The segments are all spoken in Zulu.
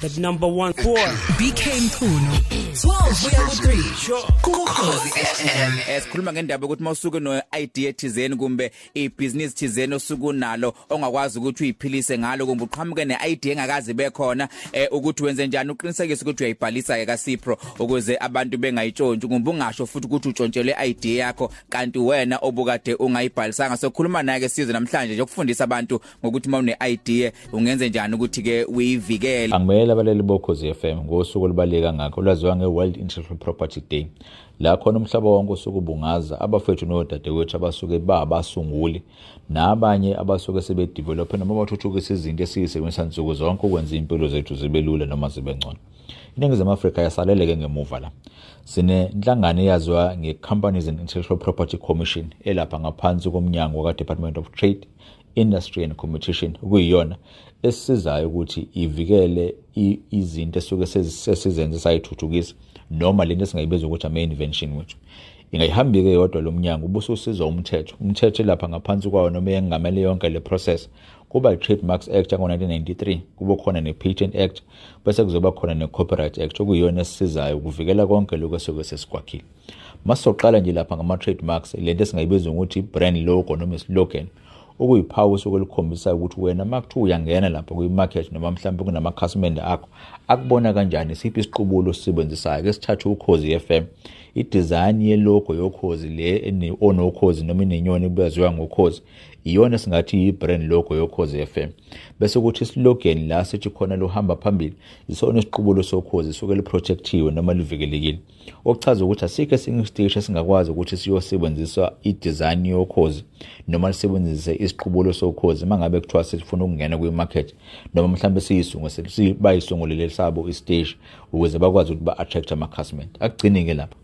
that number one four. BK Mkhuno 12 kuya ku3 sure. Ukhozi FM esikhuluma ngendaba ukuthi mawusuke no idea ethizeni kumbe ibusiness thizeni osuku nalo ongakwazi ukuthi uyiphilise ngalo kumbe uqhamuke neidea engakazi bekhona eh, ukuthi wenze njani uqinisekise ukuthi uyayibhalisa ke kaSipro ukuze abantu bengayitshontshe kumbe ungasho futhi ukuthi utshontshelwe idea yakho kanti wena obukade ungayibhalisanga. Sokhuluma naye ke sizwe namhlanje nje ukufundisa abantu ngokuthi mawune idea ungenze njani ukuthi ke uyivikele angimele abaleli bokhozi FM ngosuku olubaleka ngakho olwaziwa nge-World Intellectual Property Day. La khona umhlaba wonke usuke ubungaza abafethu nodadewethu abasuke babasunguli nabanye abasuke sebedevelop noma bathuthukisa izinto esiyisebenzisa nsuku zonke ukwenza impilo zethu zibe lula noma zibe ngcono. Iningizimu afrika yasaleleke ngemuva la. Sinenhlangano eyaziwa nge-companies and intellectual property commission elapha ngaphansi komnyango waka-department of trade industry and competition okuyiyona esisizayo ukuthi ivikele i- izinto esuke sesizenze sayithuthukisa noma lento esingayibiza ukuthi ama-invention wethu. Ingayihambi-ke yodwa lo mnyango ubususiza umthetho. Umthetho lapha ngaphansi kwawo noma engamele yonke le process kuba i-trademarks act yango-1993 kube khona ne-patent act bese kuzoba khona ne-copyright act okuyiyona esisizayo ukuvikela konke lokhu esuke sesikwakhile masizoqala nje lapha ngama-trademarks lento esingayibiza ngokuthi i-brand logo noma islogan okuyiphawu osuke likhombisayo ukuthi wena uma kuthiwa uyangena lapha kwi-market noma mhlawumbe kunamakhasimende akho akubona kanjani siphi isiqubulo osisebenzisayo ke sithathe ukhozi FM i-design yelogo yokhozi le onokhozi noma inenyoni ebaziwa ngokhozi iyona esingathi yi-brand logo yokhozi FM bese kuthi islogan la sithi khona lohamba phambili isona isiqubulo sokhozi suke liprotectiwe noma livikelekile. Okuchaza ukuthi asikho esinye isiteshi esingakwazi ukuthi siyosebenzisa i-design yokhozi noma lisebenzise isiqubulo sokhozi uma ngabe kuthiwa sifuna ukungena kwi-market noma mhlawumbe siyisungu bayisungulele sabo isiteshi ukuze bakwazi ukuthi ba-attract amakhasimende akugcini-ke lapha.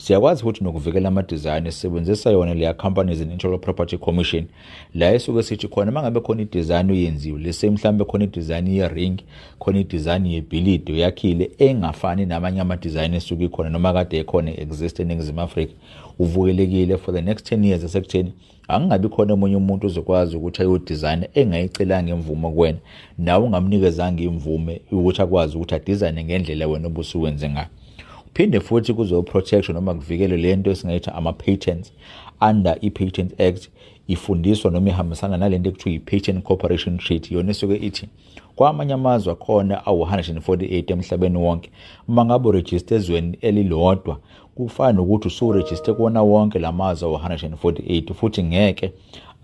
Siyakwazi futhi nokuvikela amadizayini sisebenzisa yona leya companies and intellectual property commission. La esuke sithi khona uma ngabe khona idizayini oyenziwe lese mhlawumbe khona idizayini ye-ring khona idizayini yebhilidi oyakhile engafani namanye amadizayini esuke ikhona noma kade ekhona exist eningizimu afrika uvukelekile for the next 10 years esekutheni angingabi khona omunye umuntu ozokwazi ukuthi ayodizayina engayicelanga imvume kuwena. Nawe ungamnikezanga imvume ukuthi akwazi ukuthi adizayine ngendlela wena obusuwenze ngayo. Phinde futhi kuzo protection noma kuvikele lento esingayithi ama patents under i patent act ifundiswa noma ihambisana nalento ekuthiwa i patent cooperation treaty. Yona esuke ithi kwamanye amazwe akhona awu 148 emhlabeni wonke uma ngabe uregister ezweni elilodwa kufana nokuthi usuregister kuwona wonke lamazwe awu 148 futhi ngeke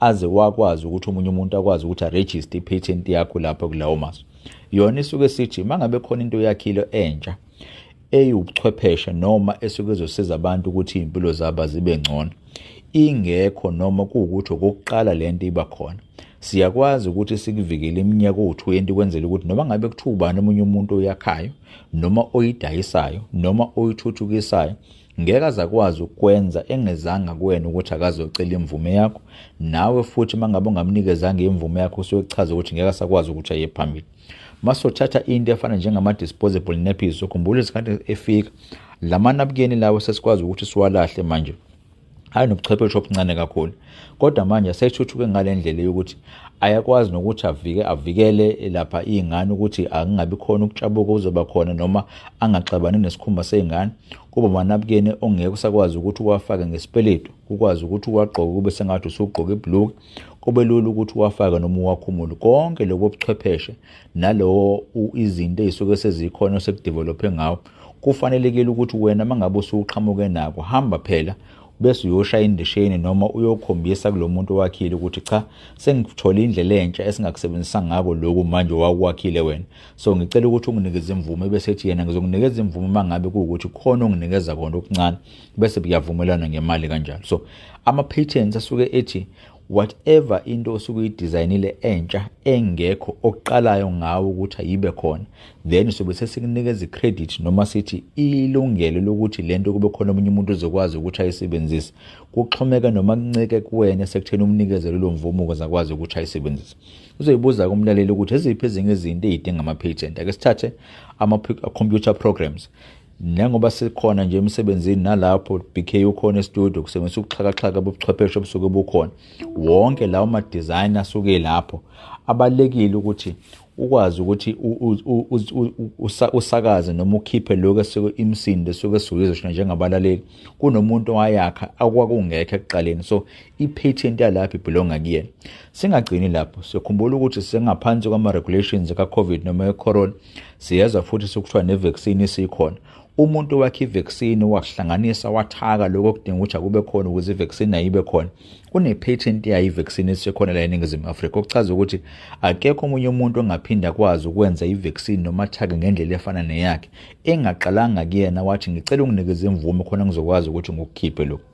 aze wakwazi ukuthi umunye umuntu akwazi ukuthi aregister ipatent yakho lapho kulawo mazwe. Yona isuke sithi mangabe khona into yakhile entsha eyibuchwepheshe noma esuke ezosiza abantu ukuthi impilo zabo zibe ngcono. Ingekho noma kuwukuthi okokuqala lento iba khona. Siyakwazi ukuthi sikuvikele iminyaka ewu-20 kwenzela ukuthi noma ngabe kuthiwa ubani omunye umuntu oyakhayo noma oyidayisayo noma oyithuthukisayo ngeke aze akwazi ukwenza engezanga kuwena ukuthi akazocela imvume yakho. Nawe futhi uma ngabe ungamnikezanga imvume yakho usuke kuchaza ukuthi ngeke asakwazi ukuthi aye phambili. Masothatha into efana njengama-disposable nappies. Ukhumbula isikhathi efika lamanabukeni lawo sesikwazi ukuthi siwalahle manje. Hayi nobuchwepheshe obuncane kakhulu. Kodwa manje asethuthuke ngale ndlela yokuthi ayakwazi nokuthi avike avikele lapha iy'ngane ukuthi angingabi khona ukutshabuka kuzoba khona noma angaxabani nesikhumba sey'ngane. Kuba amanabukeni ongeke usakwazi ukuthi uwafake ngesipeledu ukwazi ukuthi uwagqoke kube sengathi usugqoke ibhuluki kube lula ukuthi uwafake noma uwakhumule. Konke lobo buchwepheshe nalowo izinto ey'suke sezikhona osekudevelophe ngawo kufanelekile ukuthi wena uma ngabe usuqhamuke nako hamba phela bese uyoshaya indisheni noma uyokhombisa kulo muntu owakhile ukuthi cha sengithole indlela entsha esingakusebenzisa ngako lokhu manje wakuwakhile wena. So ngicela ukuthi unginikeze imvume bese ethi yena ngizokunikeza imvume uma ngabe kuwukuthi khona onginikeza kona okuncane bese kuyavumelana ngemali kanjalo. So ama-patents asuke ethi whatever into osuke uyidizayinile entsha engekho okuqalayo ngawo ukuthi ayibe khona then sobe sesikunikeza i-credit noma sithi ilungelo lokuthi lento kube khona omunye umuntu ozokwazi ukuthi ayisebenzise. Kuxhomeka noma kuncike kuwena esekutheni umnikeze lelo mvumo ukuze akwazi ukuthi ayisebenzise. Uzoyibuza kumlaleli ukuthi eziphi ezinye izinto ey'dinga ama-patent? Ake sithathe ama-computer programs. Njengoba sikhona nje emsebenzini nalapho BK ukhona estudio kusebenzisa ukuxhakaxhaka bobuchwepheshe obusuke bukhona wonke lawo ma-design asuke lapho. Abalekile ukuthi ukwazi ukuthi u- u- u- u- u- usa- usakaze noma ukhiphe lokho esuke imsindo esuke esizwe shona njengabalaleli. Kunomuntu owayakha akwakungekho ekuqaleni so i-patent yalapho ibhilonga kuyena. Singagcini lapho sikhumbula ukuthi singaphansi kwama-regulations ka-covid noma e-corona siyezwa futhi sekuthiwa ne-vaccine isikhona umuntu wakhe i-vaccine wahlanganisa wathaka lokho okudinga ukuthi akube khona ukuze i-vaccine ayibe khona. Kune-patent yayo i-vaccine esikhona la eningizimu afrika okuchaza ukuthi akekho omunye umuntu ongaphinda akwazi ukwenza i-vaccine noma athake ngendlela efana neyakhe. Engaqalanga kuyena wathi ngicela unginikeze imvume khona ngizokwazi ukuthi ngikukhiphe lokhu.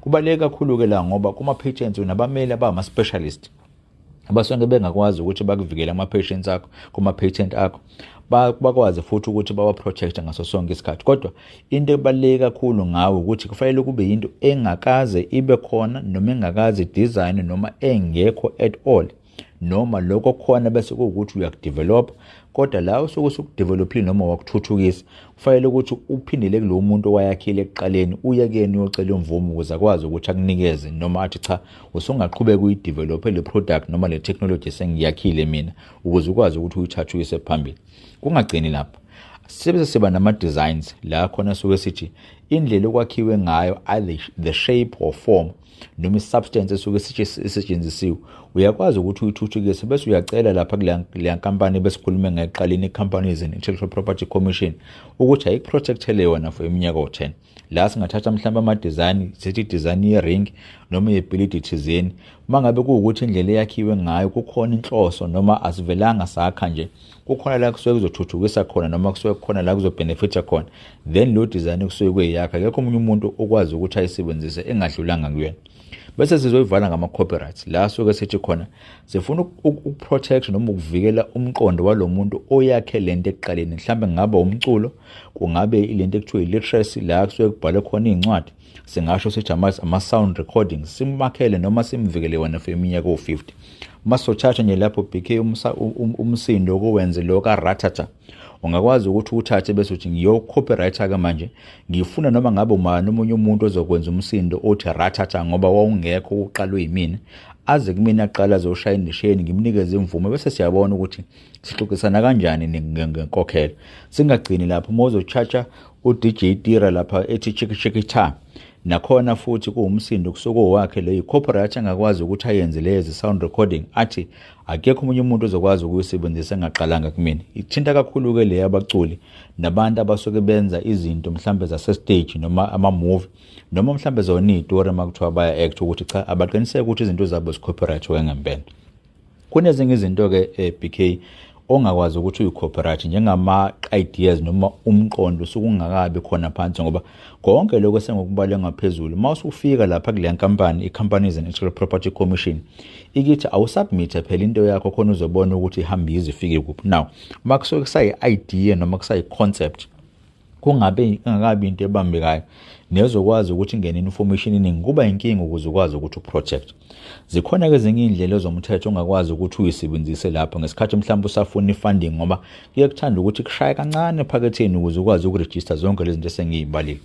Kubaluleke kakhulu-ke la ngoba kuma-patents unabameli abama-specialist abasuke bengakwazi ukuthi bakuvikele ama-patients akho kuma-patent akho. ba- bakwazi futhi ukuthi bawa-protect ngaso sonke isikhathi. Kodwa into ebaluleke kakhulu ngawe ukuthi kufanele kube yinto engakaze ibe khona noma engakaze design noma engekho at all noma lokho khona bese kuwukuthi uyakudevelop kodwa la usuke usukudevelophile noma wakuthuthukisa kufanele ukuthi uphindele kulowo muntu owayakhile ekuqaleni uye kuyena uyocela imvume ukuze akwazi ukuthi akunikeze noma athi cha usungaqhubeka uyidevelophe le product noma le technology sengiyakhile mina ukuze ukwazi ukuthi uyithathe uyise phambili. Kungagcini lapho. Sibe siba nama-designs la khona suke sithi indlela okwakhiwe ngayo either the shape or form noma i-substance esuke sithi isetshenzisiwe uyakwazi ukuthi uyithuthukise bese uyacela lapha kuleya kuleya nkampani besikhulume ngayiqaleni i-companies and intellectual property commission ukuthi ayikuprotectele yona for iminyaka o-10 la singathatha mhlawumbe ama-design sithi design ye-ring noma yebhilidi thizeni uma ngabe kuwukuthi indlela eyakhiwe ngayo kukhona inhloso noma asivelanga sakha nje. Kukhona la kusuke kuzothuthukisa khona noma kusuke kukhona la kuzobenefitha khona. Then lo design kusuke kweyakho akekho omunye umuntu okwazi ukuthi ayisebenzise engadlulanga kuyena. Bese sizoyivala ngama-copyrights. La suke sithi khona sifuna ukuprotect noma ukuvikela umqondo walo muntu oyakhe lento ekuqaleni. Mhlambe ngaba umculo kungabe ilento ekuthiwa i-literacy la kusuke kubhalwe khona iy'ncwadi singasho sithi ama- ama-sound recordings simmakhele noma simvikele wona for iminyaka o-50 uma sothatha nje lapho bk umsa- um- umsindo kowenze lo karatata ungakwazi ukuthi uthathe bese uthi ngiyo-copyrighter-ke manje ngifuna noma ngabe umani omunye umuntu ozokwenza umsindo othi ratata ngoba wawungekho uqalwe yimina. Aze kumina aqala azoshaya indisheni ngimnikeze imvume bese siyabona ukuthi sixoxisana kanjani ne- nge- ngenkokhelo. Singagcini lapho uma uzochacha u-dj tira lapha ethi chikishikita nakhona futhi kuwumsindo kusuke owakhe leyo corporate angakwazi ukuthi ayenze lezi sound recording athi akekho omunye umuntu ozokwazi ukuyisebenzisa engaqalanga kumina. Ithinta kakhulu-ke le abaculi nabantu abasuke benza izinto mhlambe zase-stage noma ama-movie noma mhlambe zona iy'tori uma kuthiwa baya-act ukuthi cha abaqiniseke ukuthi izinto zabo zicopyright wengempela kunezinye izinto-ke eh, bk ongakwazi ukuthi uyi-cooperate njengama-ideas noma umqondo usuke ungakabi khona phansi ngoba konke lokho esengokubale ngaphezulu uma usufika lapha kuleya nkampani i-companies and intellectual property commission ikithi awusubmithe phela into yakho khona uzobona ukuthi ihambe yize ifike kuphi. Now uma kusuke kusayi-idea noma kusayi-concept kungabe ingakabi into ebambekayo. Nezokwazi ukuthi ingene information eningi kuba inkinga ukuze ukwazi ukuthi uproject zikhona ke ezinye iy'ndlela zomthetho ongakwazi ukuthi uyisebenzise lapho. Ngesikhathi mhlawumbe usafuna i-funding ngoba kuye kuthanda ukuthi kushaye kancane ephaketheni ukuze ukwazi ukurejista zonke lezi zinto esengiy'balile.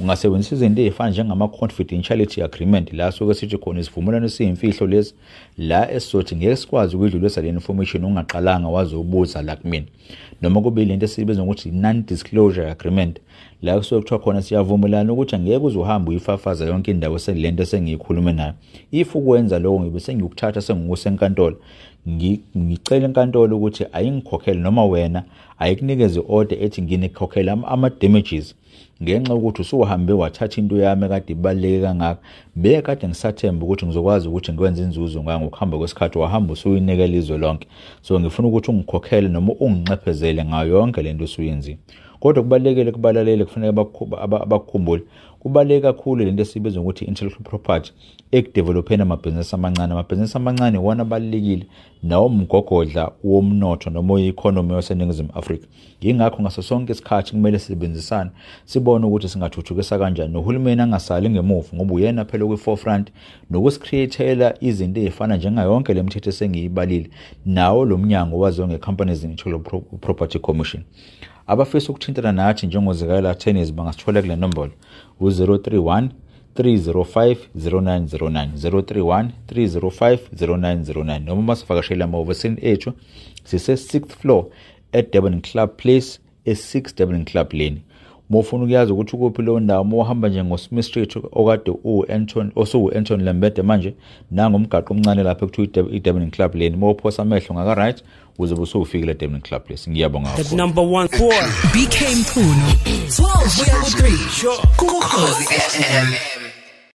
Ungasebenzisa izinto ey'fana njengama-confidentiality agreement la suke sithi khona isivumelwano esiyimfihlo lesi la esizothi ngeke sikwazi ukuyidlulisa le information ungaqalanga wazobuza la kumina. Noma kube ilento esiyibiza ngokuthi non-disclosure agreement la kusuke kuthiwa khona siyavumelana ukuthi angeke uze uhambe uyifafaza yonke indawo selento esengiyikhulume nayo. If ukwenza lokho ngibe sengiyokuthatha sengikusenkantolo ngi- ngicela enkantolo ukuthi ayingikhokhele noma wena ayikunikeze order ethi nginikhokhele ama- ama-damages. Ngenxa yokuthi usuhambe wathatha into yami ekade ibaluleke kangaka bekade ngisathemba ukuthi ngizokwazi ukuthi ngikwenze inzuzo ngayo ngokuhamba kwesikhathi wahamba usuyinikela izwe lonke. So ngifuna ukuthi ungikhokhele noma unginxephezele ngayo yonke lento osuyenzile kodwa kubalulekile kubalaleli kufanele bakhu- aba- bakukhumbule kubaluleke kakhulu lento esibiza ngokuthi intellectual property ekudevelopheni amabhizinisi amancane. Amabhizinisi amancane iwona abalulekile nawo mgogodla womnotho noma oyi-economy yaseningizimu afrika. Yingakho ngaso sonke isikhathi kumele sisebenzisane sibone ukuthi singathuthukisa kanjani nohulumeni angasali ngemuva ngoba uyena phela kwi-forefront nokusikriyethela izinto ey'fana njengayonke le mithetho esengiyibalile nawo lo mnyango waziwa nge-companies and intellectual Pro- property commission. Abafisa ukuthintana nathi njengozikayela tennis bangasithola kule nombolo u-031 305 0909 031 305 0909 noma basivakashele amahhovisini ethu sise 6th floor at Durban Club Place e6 Durban Club Lane. Uma ufuna ukuyazi ukuthi ukuphi leyo ndawo uma uhamba nje ngoSmith Street okade u-Anton osuwu-Anton Lembede manje nangomgaqo omncane lapha ekuthiwa i-Durban Club Lane uma uphosa amehlo ngaka-right uzobe usufikile e-Durban Club Place ngiyabonga The kakhulu number one four. BK Mkhunu 12 kuya ku 3 Ukhozi FM